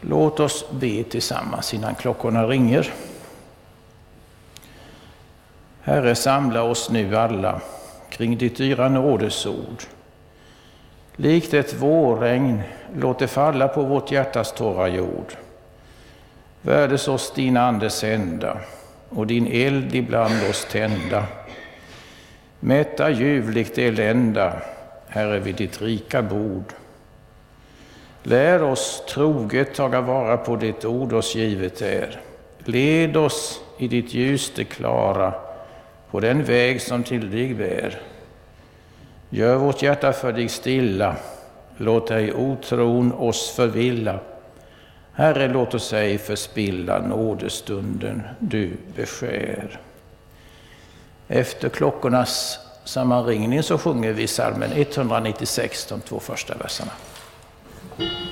Låt oss be tillsammans innan klockorna ringer. Herre, samla oss nu alla kring ditt dyra nådesord. Likt ett vårregn, låt det falla på vårt hjärtas torra jord. Värdes oss din Andes ända och din eld ibland oss tända. Mätta ljuvligt elända, Herre, vid ditt rika bord. Lär oss troget taga vara på ditt ord oss givet är. Led oss i ditt ljus det klara, på den väg som till dig bär. Gör vårt hjärta för dig stilla, låt ej otron oss förvilla. Herre, låt oss ej förspilla nådestunden du beskär. Efter klockornas sammanringning så sjunger vi salmen 196, de två första verserna. Herren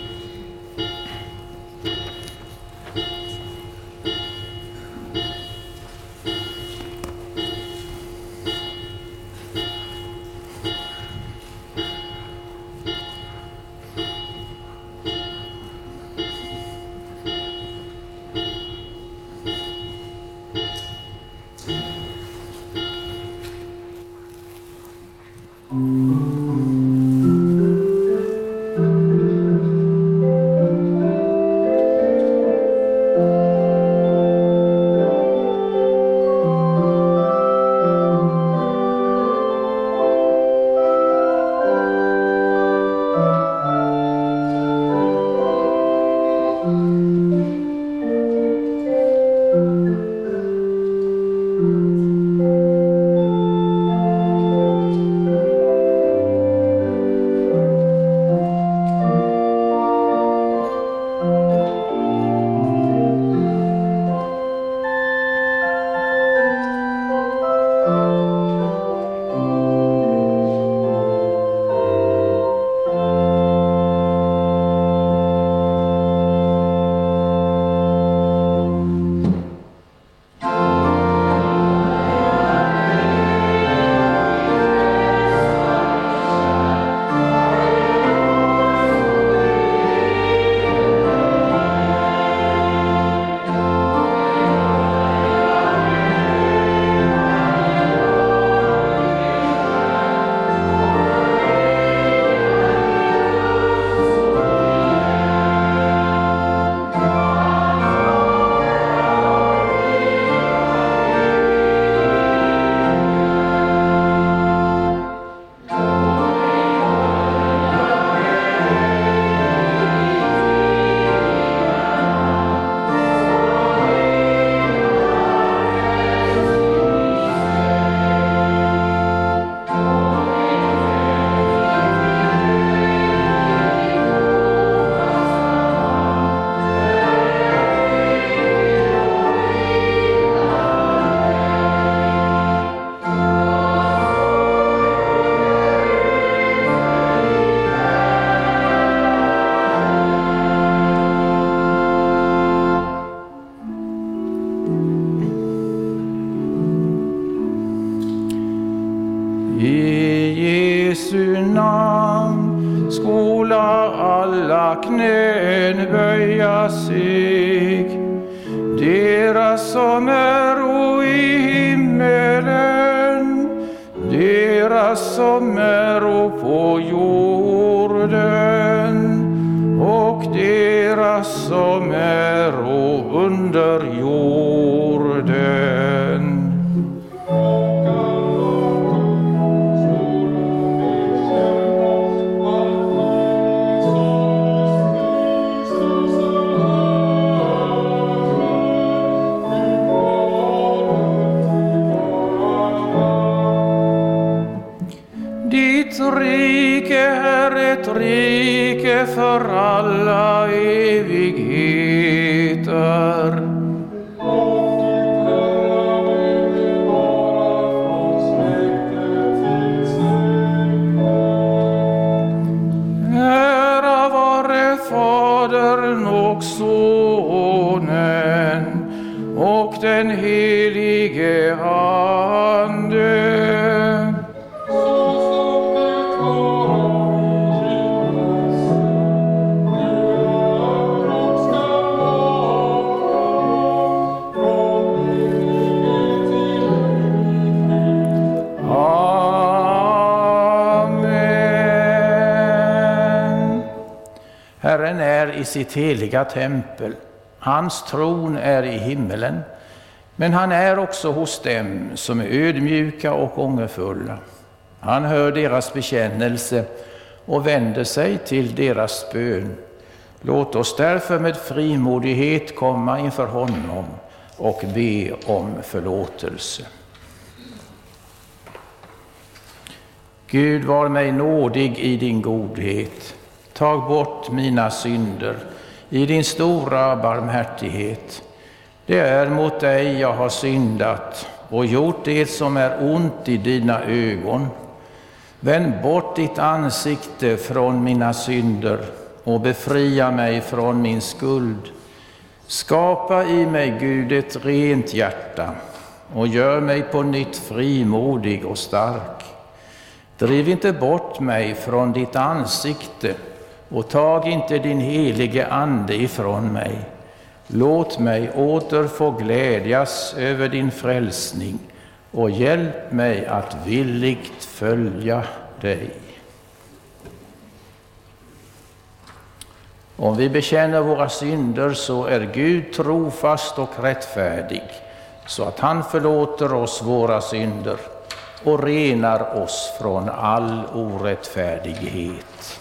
i sitt heliga tempel. Hans tron är i himmelen. Men han är också hos dem som är ödmjuka och ångerfulla. Han hör deras bekännelse och vänder sig till deras bön. Låt oss därför med frimodighet komma inför honom och be om förlåtelse. Gud, var mig nådig i din godhet. Tag bort mina synder i din stora barmhärtighet. Det är mot dig jag har syndat och gjort det som är ont i dina ögon. Vänd bort ditt ansikte från mina synder och befria mig från min skuld. Skapa i mig, Gud, ett rent hjärta och gör mig på nytt frimodig och stark. Driv inte bort mig från ditt ansikte och tag inte din helige Ande ifrån mig. Låt mig åter få glädjas över din frälsning och hjälp mig att villigt följa dig. Om vi bekänner våra synder så är Gud trofast och rättfärdig så att han förlåter oss våra synder och renar oss från all orättfärdighet.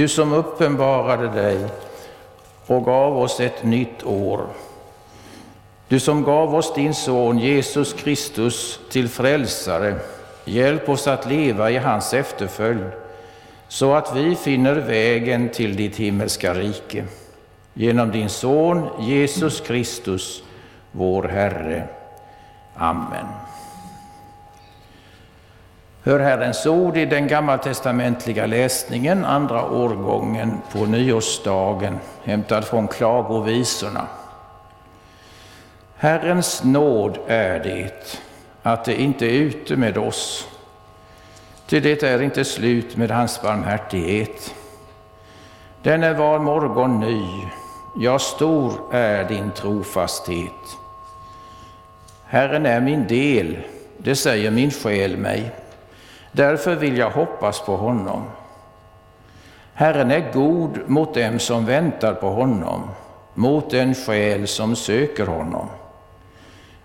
Du som uppenbarade dig och gav oss ett nytt år. Du som gav oss din son Jesus Kristus till frälsare, hjälp oss att leva i hans efterföljd så att vi finner vägen till ditt himmelska rike. Genom din Son Jesus Kristus, vår Herre. Amen. Hör Herrens ord i den gammaltestamentliga läsningen, andra årgången på nyårsdagen, hämtad från Klagovisorna. Herrens nåd är det, att det inte är ute med oss, Ty det är inte slut med hans barmhärtighet. Den är var morgon ny, ja, stor är din trofasthet. Herren är min del, det säger min själ mig. Därför vill jag hoppas på honom. Herren är god mot dem som väntar på honom, mot den själ som söker honom.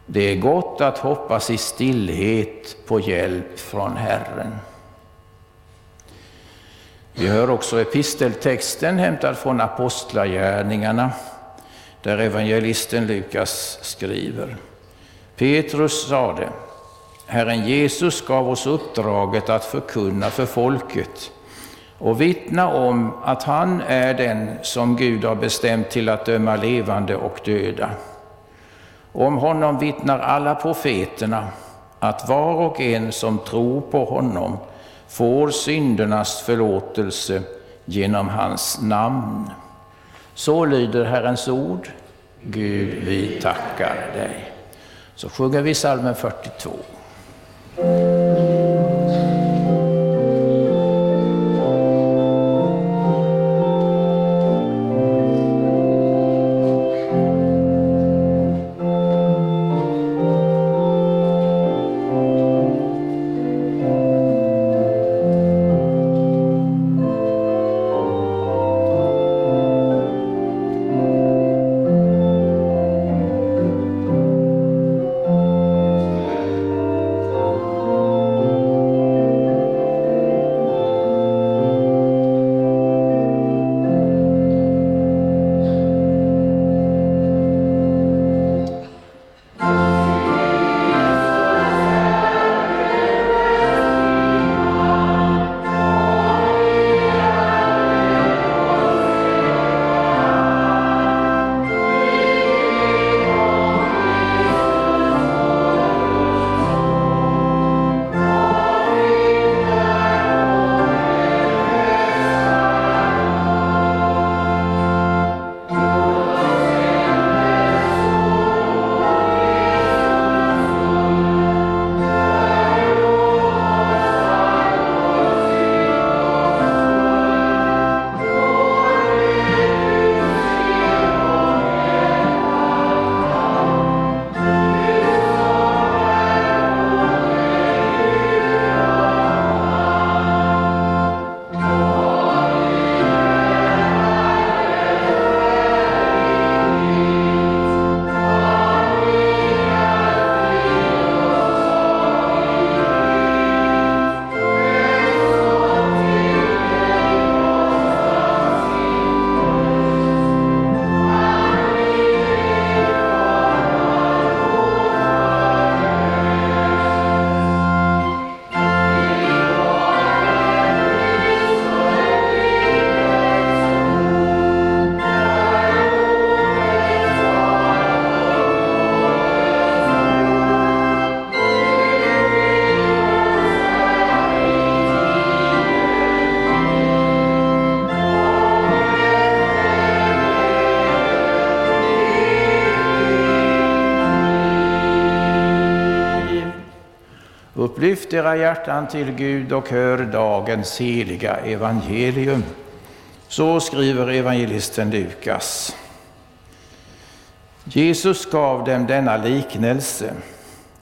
Det är gott att hoppas i stillhet på hjälp från Herren. Vi hör också episteltexten hämtad från Apostlagärningarna där evangelisten Lukas skriver. Petrus sade, Herren Jesus gav oss uppdraget att förkunna för folket och vittna om att han är den som Gud har bestämt till att döma levande och döda. Om honom vittnar alla profeterna att var och en som tror på honom får syndernas förlåtelse genom hans namn. Så lyder Herrens ord. Gud, vi tackar dig. Så sjunger vi salmen 42. Thank you. Era hjärtan till Gud och hör dagens heliga evangelium. Så skriver evangelisten Lukas. Jesus gav dem denna liknelse.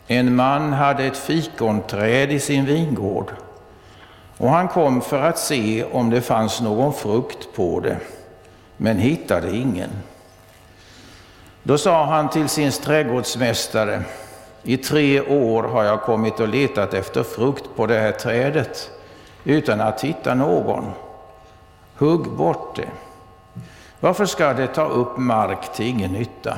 En man hade ett fikonträd i sin vingård och han kom för att se om det fanns någon frukt på det, men hittade ingen. Då sa han till sin trädgårdsmästare i tre år har jag kommit och letat efter frukt på det här trädet utan att hitta någon. Hugg bort det. Varför ska det ta upp mark till ingen nytta?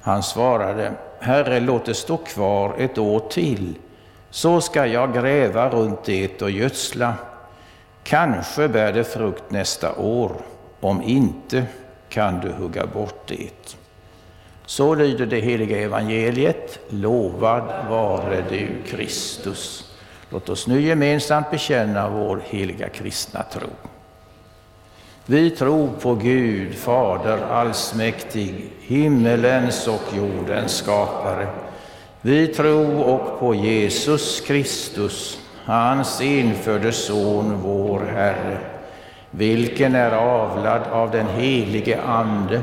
Han svarade, Herre, låt det stå kvar ett år till, så ska jag gräva runt det och gödsla. Kanske bär det frukt nästa år, om inte kan du hugga bort det. Så lyder det heliga evangeliet. Lovad vare du, Kristus. Låt oss nu gemensamt bekänna vår heliga kristna tro. Vi tror på Gud, Fader allsmäktig, himmelens och jordens skapare. Vi tror och på Jesus Kristus, hans enfödde Son, vår Herre, vilken är avlad av den helige Ande,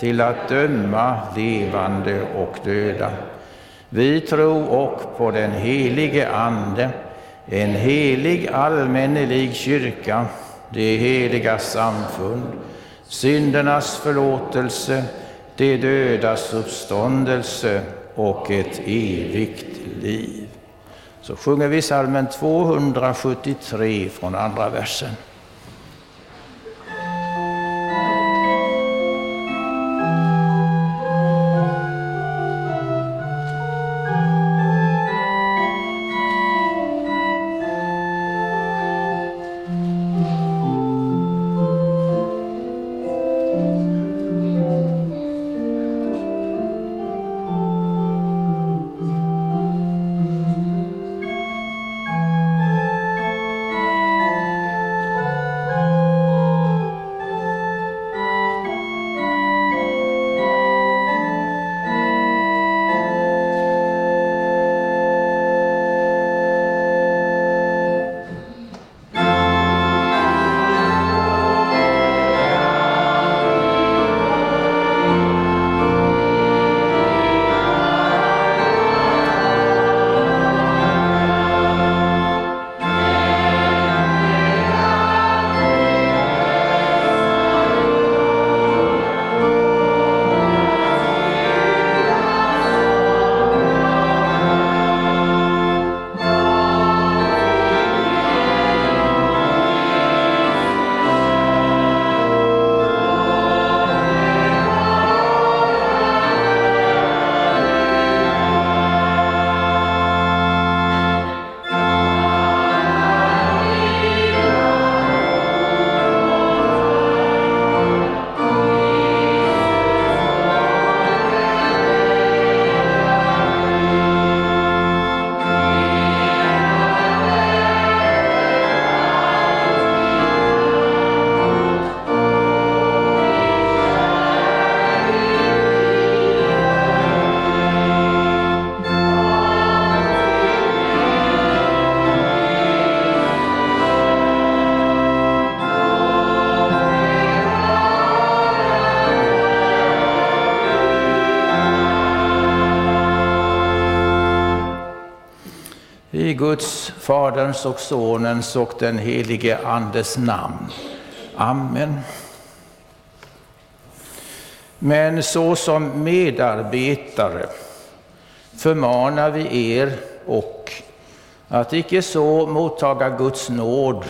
till att döma levande och döda. Vi tror och på den helige Ande, en helig allmännelig kyrka, det heliga samfund, syndernas förlåtelse, de dödas uppståndelse och ett evigt liv. Så sjunger vi salmen 273 från andra versen. Guds, Faderns och Sonens och den helige Andes namn. Amen. Men så som medarbetare förmanar vi er och att icke så mottaga Guds nåd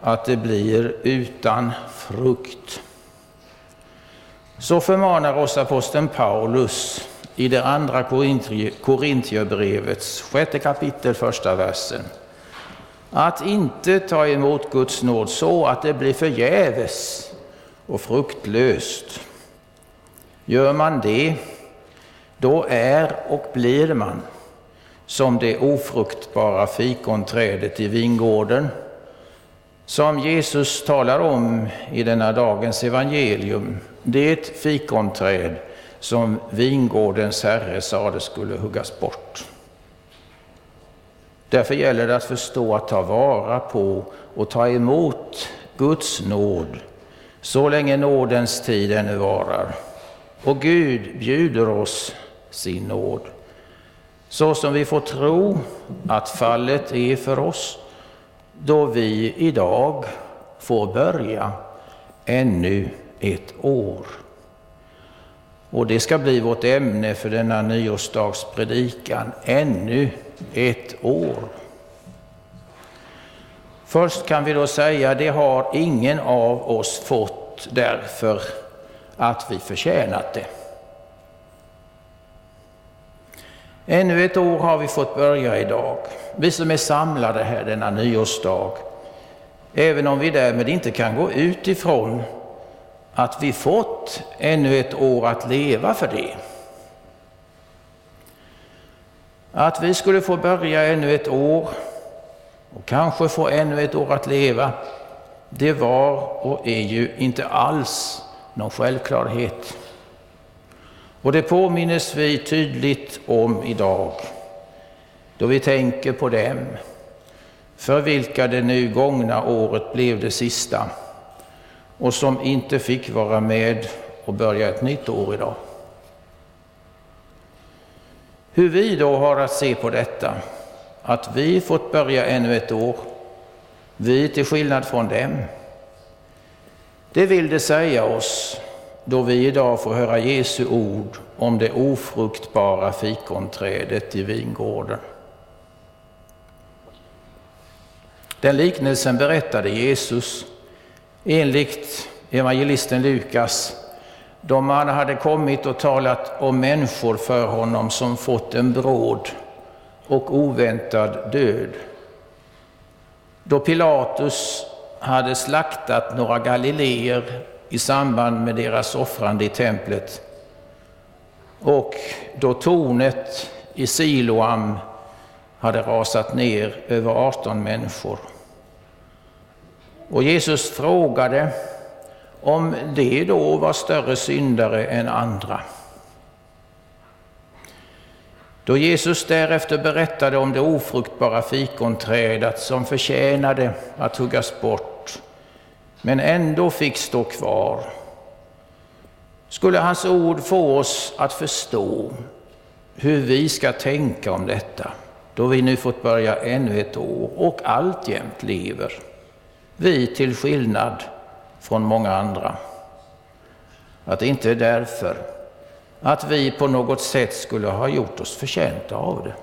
att det blir utan frukt. Så förmanar oss aposteln Paulus i det andra Korintierbrevets sjätte kapitel, första versen. Att inte ta emot Guds nåd så att det blir förgäves och fruktlöst. Gör man det, då är och blir man som det ofruktbara fikonträdet i vingården, som Jesus talar om i denna dagens evangelium, det fikonträd som vingårdens herre sade skulle huggas bort. Därför gäller det att förstå att ta vara på och ta emot Guds nåd så länge nådens tid ännu varar. Och Gud bjuder oss sin nåd. Så som vi får tro att fallet är för oss då vi idag får börja ännu ett år. Och det ska bli vårt ämne för denna nyårsdagspredikan, ännu ett år. Först kan vi då säga, det har ingen av oss fått därför att vi förtjänat det. Ännu ett år har vi fått börja idag, vi som är samlade här denna nyårsdag, även om vi därmed inte kan gå utifrån att vi fått ännu ett år att leva för det. Att vi skulle få börja ännu ett år och kanske få ännu ett år att leva, det var och är ju inte alls någon självklarhet. Och det påminnes vi tydligt om idag, då vi tänker på dem för vilka det nu gångna året blev det sista och som inte fick vara med och börja ett nytt år idag. Hur vi då har att se på detta, att vi fått börja ännu ett år, vi till skillnad från dem, det vill det säga oss då vi idag får höra Jesu ord om det ofruktbara fikonträdet i vingården. Den liknelsen berättade Jesus enligt evangelisten Lukas då man hade kommit och talat om människor för honom som fått en bråd och oväntad död. Då Pilatus hade slaktat några galileer i samband med deras offrande i templet och då tornet i Siloam hade rasat ner över 18 människor. Och Jesus frågade om de då var större syndare än andra. Då Jesus därefter berättade om det ofruktbara fikonträdet som förtjänade att huggas bort, men ändå fick stå kvar, skulle hans ord få oss att förstå hur vi ska tänka om detta, då vi nu fått börja ännu ett år och alltjämt lever, vi till skillnad från många andra. Att det inte är därför att vi på något sätt skulle ha gjort oss förtjänta av det.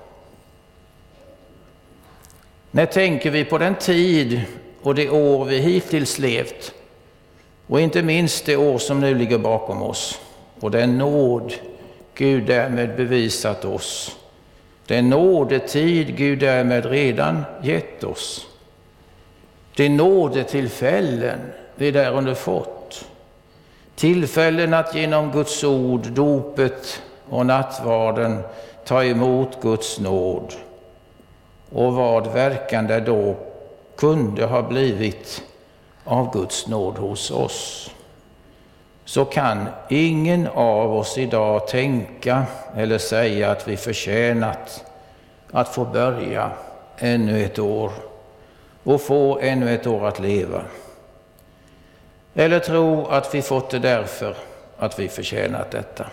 När tänker vi på den tid och det år vi hittills levt och inte minst det år som nu ligger bakom oss och den nåd Gud därmed bevisat oss, den nådetid Gud därmed redan gett oss, de nådetillfällen vi därunder fått. Tillfällen att genom Guds ord, dopet och nattvarden ta emot Guds nåd. Och vad verkan det då kunde ha blivit av Guds nåd hos oss. Så kan ingen av oss idag tänka eller säga att vi förtjänat att få börja ännu ett år och få ännu ett år att leva. Eller tro att vi fått det därför att vi förtjänat detta.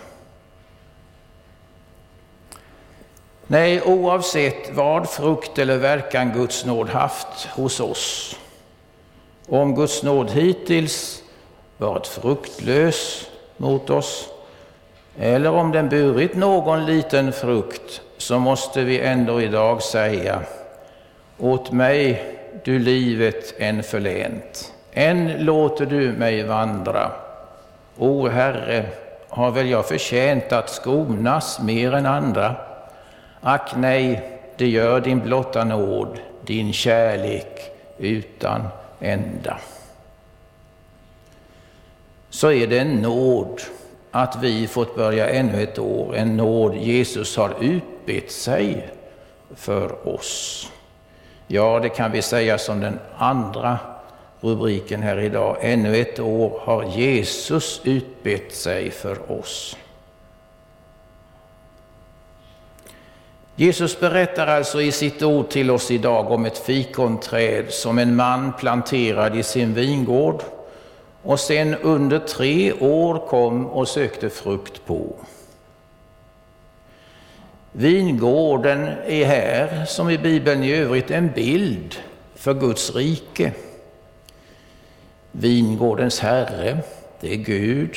Nej, oavsett vad frukt eller verkan Guds nåd haft hos oss, om Guds nåd hittills varit fruktlös mot oss, eller om den burit någon liten frukt, så måste vi ändå idag säga, åt mig du livet än förlänt. Än låter du mig vandra. O Herre, har väl jag förtjänt att skonas mer än andra? Ack nej, det gör din blotta nåd, din kärlek utan ända. Så är det en nåd att vi fått börja ännu ett år, en nåd Jesus har utbett sig för oss. Ja, det kan vi säga som den andra rubriken här idag. Ännu ett år har Jesus utbett sig för oss. Jesus berättar alltså i sitt ord till oss idag om ett fikonträd som en man planterade i sin vingård och sen under tre år kom och sökte frukt på. Vingården är här, som i Bibeln i övrigt, en bild för Guds rike. Vingårdens herre, det är Gud.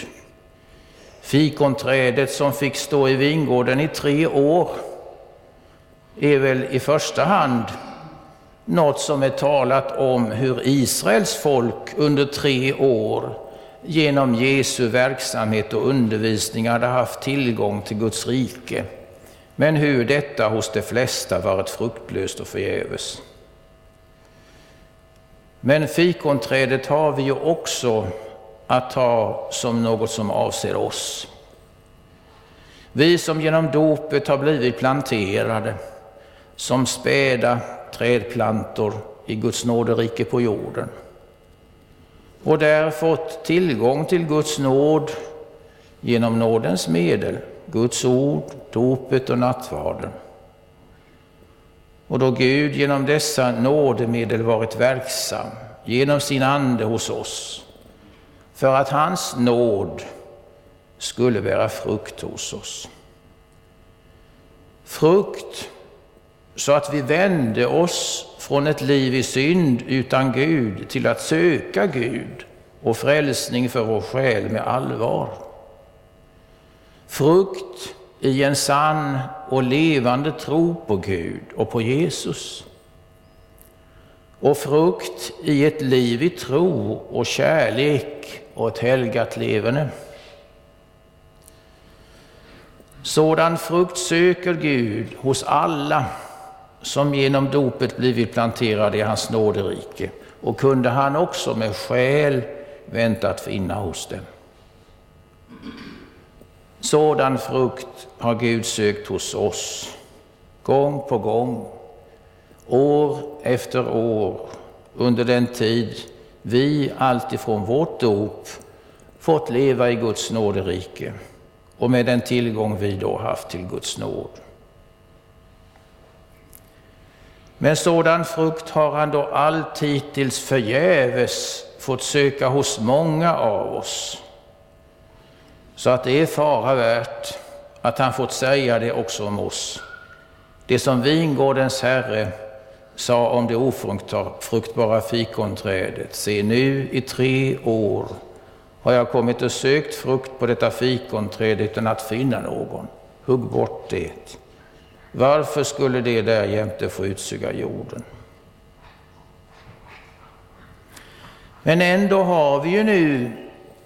Fikonträdet som fick stå i vingården i tre år är väl i första hand något som är talat om hur Israels folk under tre år genom Jesu verksamhet och undervisning hade haft tillgång till Guds rike, men hur detta hos de flesta varit fruktlöst och förgäves. Men fikonträdet har vi ju också att ta som något som avser oss. Vi som genom dopet har blivit planterade som späda trädplantor i Guds nåderike på jorden och där fått tillgång till Guds nåd genom nådens medel Guds ord, dopet och nattvarden. Och då Gud genom dessa nådemedel varit verksam, genom sin Ande hos oss, för att hans nåd skulle bära frukt hos oss. Frukt så att vi vände oss från ett liv i synd utan Gud till att söka Gud och frälsning för vår själ med allvar. Frukt i en sann och levande tro på Gud och på Jesus. Och frukt i ett liv i tro och kärlek och ett helgat levande. Sådan frukt söker Gud hos alla som genom dopet blivit planterade i hans nåderike och kunde han också med skäl väntat finna hos dem. Sådan frukt har Gud sökt hos oss, gång på gång, år efter år, under den tid vi alltifrån vårt dop fått leva i Guds nåderike och med den tillgång vi då haft till Guds nåd. Men sådan frukt har han då allt hittills förgäves fått söka hos många av oss. Så att det är fara värt att han fått säga det också om oss. Det som vingårdens Herre sa om det ofruktbara fikonträdet. Se, nu i tre år har jag kommit och sökt frukt på detta fikonträd utan att finna någon. Hugg bort det. Varför skulle det där jämte få utsuga jorden? Men ändå har vi ju nu,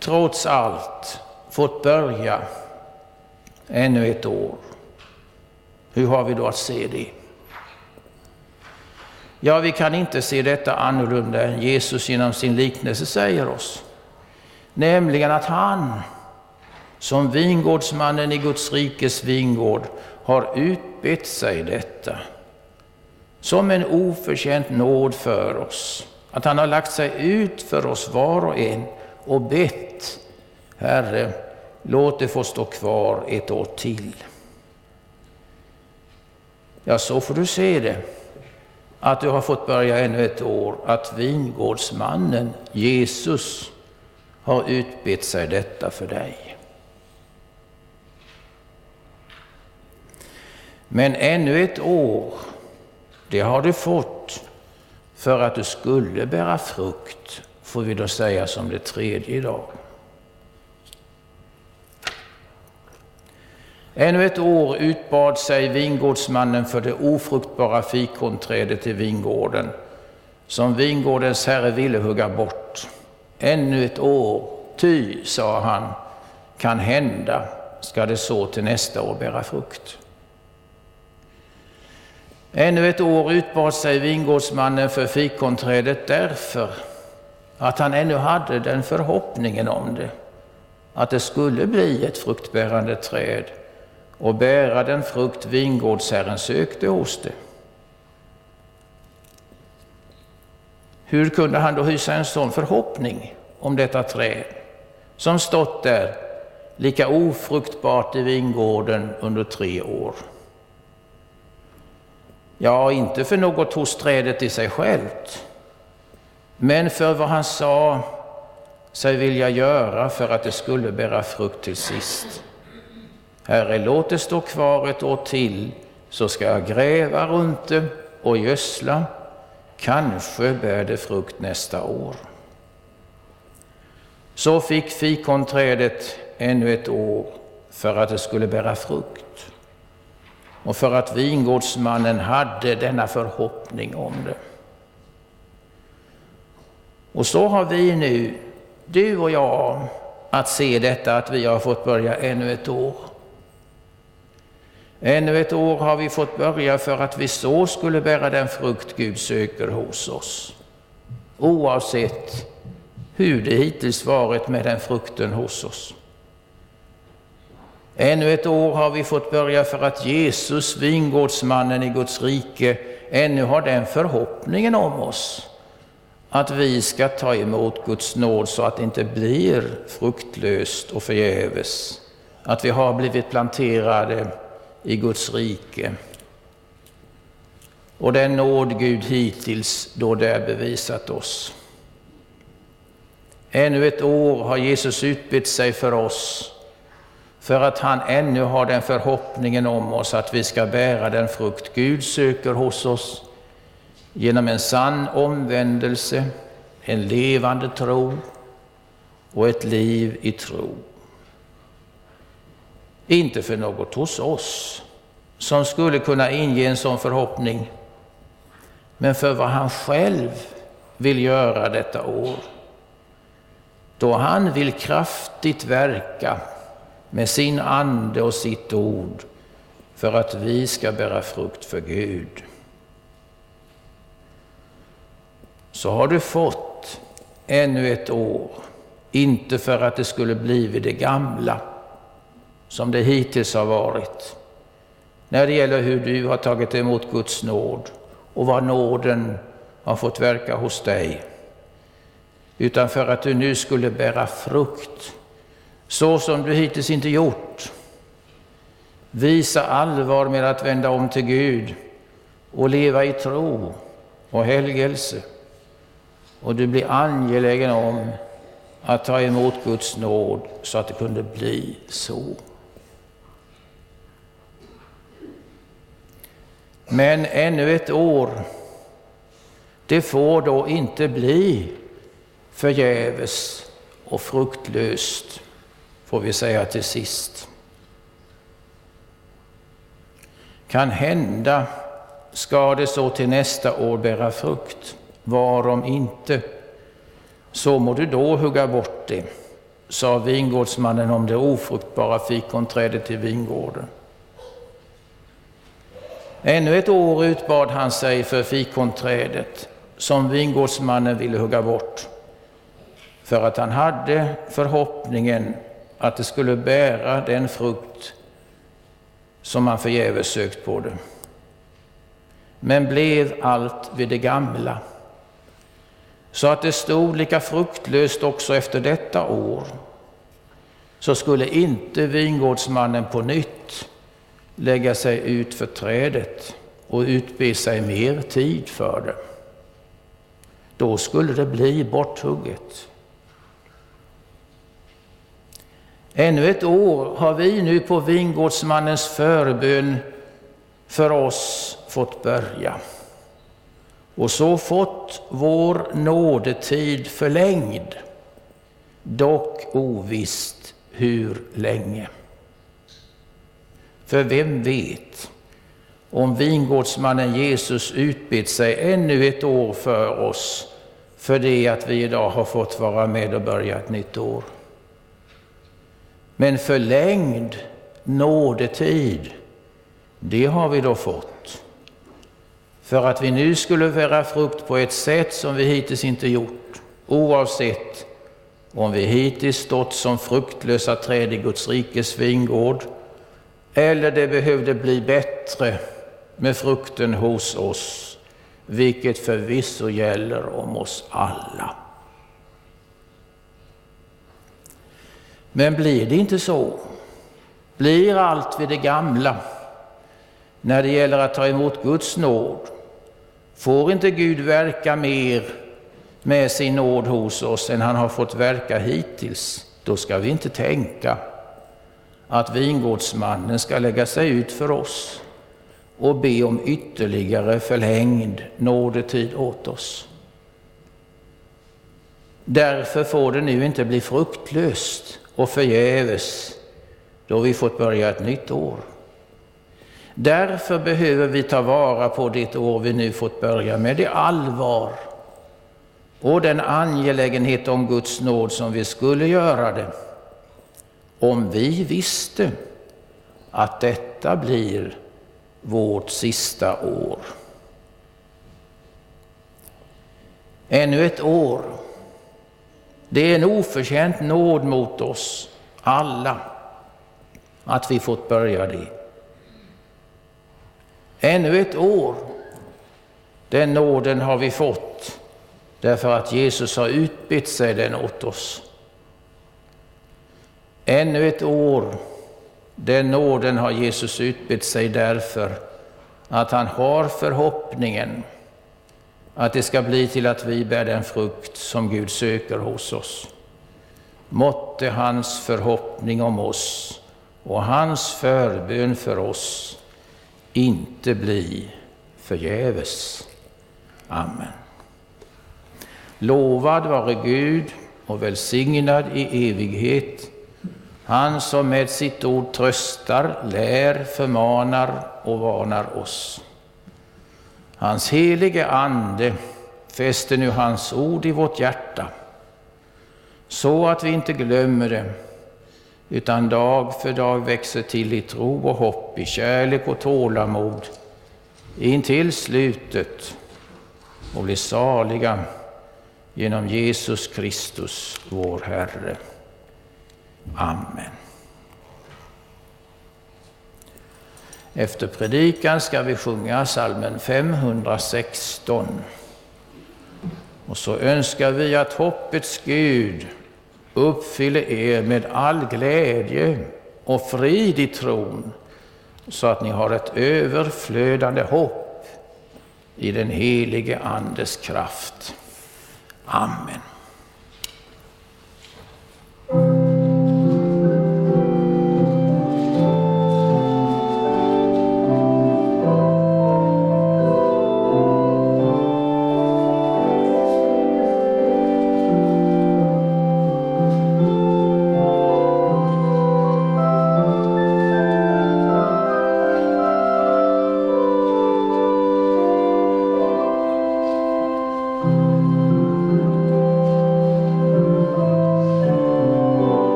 trots allt, fått börja ännu ett år. Hur har vi då att se det? Ja, vi kan inte se detta annorlunda än Jesus genom sin liknelse säger oss. Nämligen att han, som vingårdsmannen i Guds rikes vingård, har utbett sig detta som en oförtjänt nåd för oss. Att han har lagt sig ut för oss var och en och bett, Herre, låt det få stå kvar ett år till. Ja, så får du se det, att du har fått börja ännu ett år, att vingårdsmannen Jesus har utbett sig detta för dig. Men ännu ett år, det har du fått för att du skulle bära frukt, får vi då säga som det tredje idag. Ännu ett år utbad sig vingårdsmannen för det ofruktbara fikonträdet i vingården, som vingårdens herre ville hugga bort. Ännu ett år, ty, sa han, kan hända ska det så till nästa år bära frukt. Ännu ett år utbad sig vingårdsmannen för fikonträdet därför att han ännu hade den förhoppningen om det, att det skulle bli ett fruktbärande träd och bära den frukt vingårdsherren sökte hos det. Hur kunde han då hysa en sån förhoppning om detta träd som stått där lika ofruktbart i vingården under tre år? Ja, inte för något hos trädet i sig självt, men för vad han sa sig vilja göra för att det skulle bära frukt till sist. Herre, låt det stå kvar ett år till, så ska jag gräva runt det och gödsla. Kanske bär det frukt nästa år. Så fick fikonträdet ännu ett år för att det skulle bära frukt och för att vingårdsmannen hade denna förhoppning om det. Och så har vi nu, du och jag, att se detta att vi har fått börja ännu ett år. Ännu ett år har vi fått börja för att vi så skulle bära den frukt Gud söker hos oss. Oavsett hur det hittills varit med den frukten hos oss. Ännu ett år har vi fått börja för att Jesus, vingårdsmannen i Guds rike, ännu har den förhoppningen om oss att vi ska ta emot Guds nåd så att det inte blir fruktlöst och förgäves att vi har blivit planterade i Guds rike. Och den nåd Gud hittills då där bevisat oss. Ännu ett år har Jesus utbytt sig för oss för att han ännu har den förhoppningen om oss att vi ska bära den frukt Gud söker hos oss genom en sann omvändelse, en levande tro och ett liv i tro. Inte för något hos oss som skulle kunna inge en sån förhoppning, men för vad han själv vill göra detta år. Då han vill kraftigt verka med sin ande och sitt ord för att vi ska bära frukt för Gud. Så har du fått ännu ett år, inte för att det skulle bli vid det gamla, som det hittills har varit, när det gäller hur du har tagit emot Guds nåd och vad nåden har fått verka hos dig, utan för att du nu skulle bära frukt så som du hittills inte gjort. Visa allvar med att vända om till Gud och leva i tro och helgelse. Och du blir angelägen om att ta emot Guds nåd så att det kunde bli så. Men ännu ett år, det får då inte bli förgäves och fruktlöst får vi säga till sist. Kan hända ska det så till nästa år bära frukt, varom inte. Så må du då hugga bort det, sa vingårdsmannen om det ofruktbara fikonträdet i vingården. Ännu ett år utbad han sig för fikonträdet som vingårdsmannen ville hugga bort, för att han hade förhoppningen att det skulle bära den frukt som han förgäves sökt på det. Men blev allt vid det gamla, så att det stod lika fruktlöst också efter detta år, så skulle inte vingårdsmannen på nytt lägga sig ut för trädet och utbe sig mer tid för det. Då skulle det bli borthugget. Ännu ett år har vi nu på vingårdsmannens förbön för oss fått börja och så fått vår nådetid förlängd, dock ovisst hur länge. För vem vet om vingårdsmannen Jesus utbett sig ännu ett år för oss för det att vi idag har fått vara med och börja ett nytt år. Men förlängd nådetid, det har vi då fått. För att vi nu skulle bära frukt på ett sätt som vi hittills inte gjort, oavsett om vi hittills stått som fruktlösa träd i Guds rikes vingård, eller det behövde bli bättre med frukten hos oss, vilket förvisso gäller om oss alla. Men blir det inte så, blir allt vid det gamla? När det gäller att ta emot Guds nåd, får inte Gud verka mer med sin nåd hos oss än han har fått verka hittills, då ska vi inte tänka att vingårdsmannen ska lägga sig ut för oss och be om ytterligare förlängd nådetid åt oss. Därför får det nu inte bli fruktlöst och förgäves då vi fått börja ett nytt år. Därför behöver vi ta vara på det år vi nu fått börja med det allvar och den angelägenhet om Guds nåd som vi skulle göra det om vi visste att detta blir vårt sista år. Ännu ett år det är en oförtjänt nåd mot oss alla att vi fått börja det. Ännu ett år. Den nåden har vi fått därför att Jesus har utbytt sig den åt oss. Ännu ett år Den nåden har Jesus utbett sig därför att han har förhoppningen att det ska bli till att vi bär den frukt som Gud söker hos oss. Måtte hans förhoppning om oss och hans förbön för oss inte bli förgäves. Amen. Lovad vare Gud och välsignad i evighet, han som med sitt ord tröstar, lär, förmanar och varnar oss. Hans helige Ande fäster nu hans ord i vårt hjärta, så att vi inte glömmer det, utan dag för dag växer till i tro och hopp, i kärlek och tålamod, intill slutet och blir saliga genom Jesus Kristus, vår Herre. Amen. Efter predikan ska vi sjunga salmen 516. Och så önskar vi att hoppets Gud uppfyller er med all glädje och frid i tron, så att ni har ett överflödande hopp i den helige Andes kraft. Amen.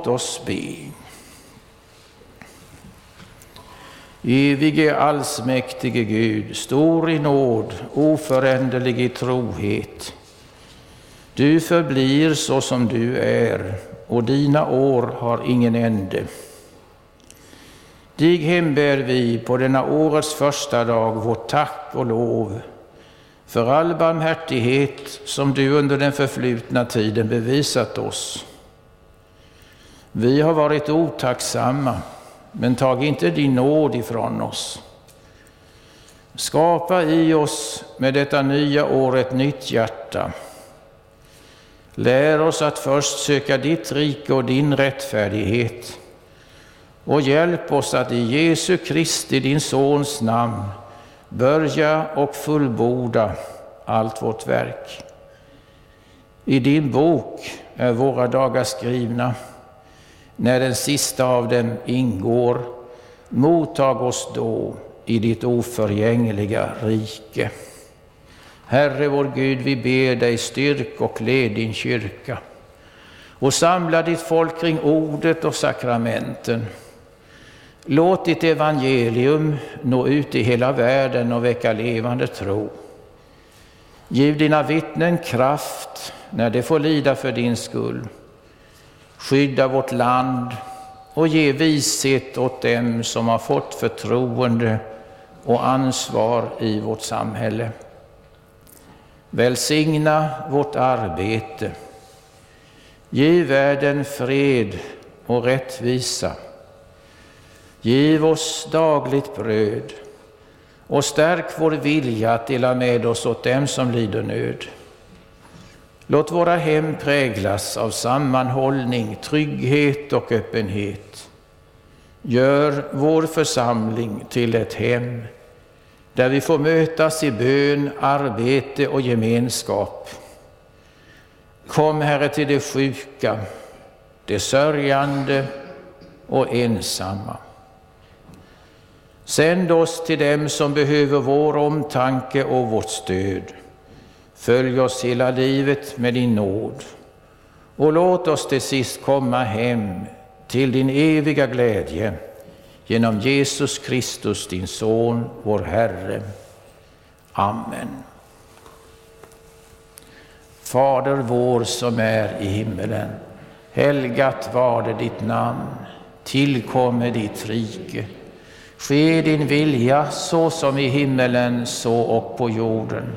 Låt oss be. Evige allsmäktige Gud, stor i nåd, oföränderlig i trohet. Du förblir så som du är och dina år har ingen ände. Dig hembär vi på denna årets första dag vårt tack och lov för all barmhärtighet som du under den förflutna tiden bevisat oss. Vi har varit otacksamma, men tag inte din nåd ifrån oss. Skapa i oss med detta nya år ett nytt hjärta. Lär oss att först söka ditt rike och din rättfärdighet och hjälp oss att i Jesu Kristi, din Sons namn, börja och fullborda allt vårt verk. I din bok är våra dagar skrivna. När den sista av dem ingår, mottag oss då i ditt oförgängliga rike. Herre vår Gud, vi ber dig styrk och led din kyrka och samla ditt folk kring ordet och sakramenten Låt ditt evangelium nå ut i hela världen och väcka levande tro. Giv dina vittnen kraft när de får lida för din skull. Skydda vårt land och ge vishet åt dem som har fått förtroende och ansvar i vårt samhälle. Välsigna vårt arbete. Ge världen fred och rättvisa. Giv oss dagligt bröd och stärk vår vilja att dela med oss åt dem som lider nöd. Låt våra hem präglas av sammanhållning, trygghet och öppenhet. Gör vår församling till ett hem där vi får mötas i bön, arbete och gemenskap. Kom, Herre, till de sjuka, de sörjande och ensamma. Sänd oss till dem som behöver vår omtanke och vårt stöd. Följ oss hela livet med din nåd och låt oss till sist komma hem till din eviga glädje genom Jesus Kristus, din Son, vår Herre. Amen. Fader vår som är i himmelen. Helgat var det ditt namn. Tillkomme ditt rike. Ske din vilja så som i himmelen så och på jorden.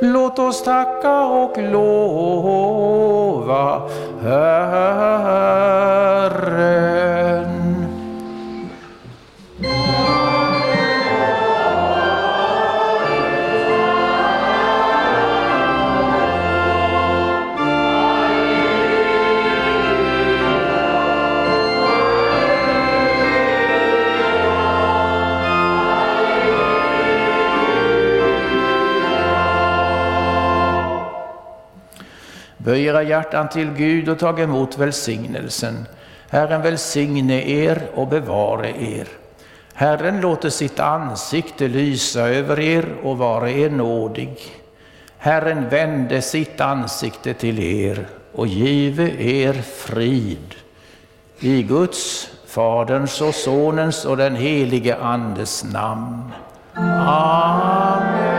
Låt oss tacka och lova Herren. Böj era hjärtan till Gud och tag emot välsignelsen. Herren välsigne er och bevare er. Herren låter sitt ansikte lysa över er och vare er nådig. Herren vände sitt ansikte till er och give er frid. I Guds, Faderns och Sonens och den helige Andes namn. Amen.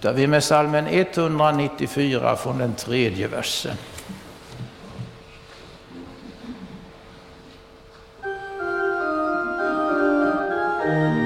Slutar vi med salmen 194 från den tredje versen. Música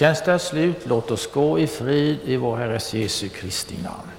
Vår gudstjänst är slut. Låt oss gå i frid i vår Herres Jesu Kristi namn.